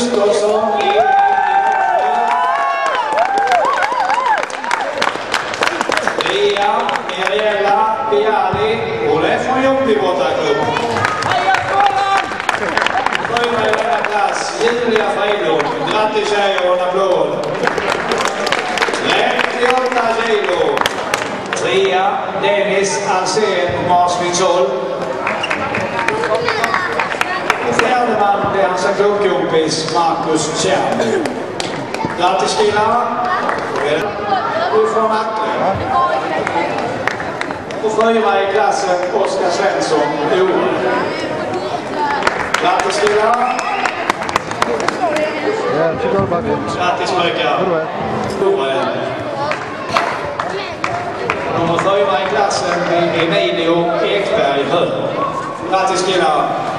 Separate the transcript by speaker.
Speaker 1: Χριστός ομιλεί. Τρία, Μιρέλα, Πιάρη, βουλεύουν οι οπτικότα κλουμπ. Πρώιμα Ελένα Κλάς, Γέντρη Αφαήλου, Γράτη Ζάιο, Ναπλόγον. Λέντιο Ταζέιλου. Τρία, Ντένις Αρσέν, Μος klubbkompis Marcus Tjärn. Grattis killarna! Du från Nacka. Och fyra i klassen Oskar Svensson, Ore. Grattis
Speaker 2: baby.
Speaker 1: Grattis pojkar! Nummer fyra i klassen Emilio Ekberg Höör. Grattis killar!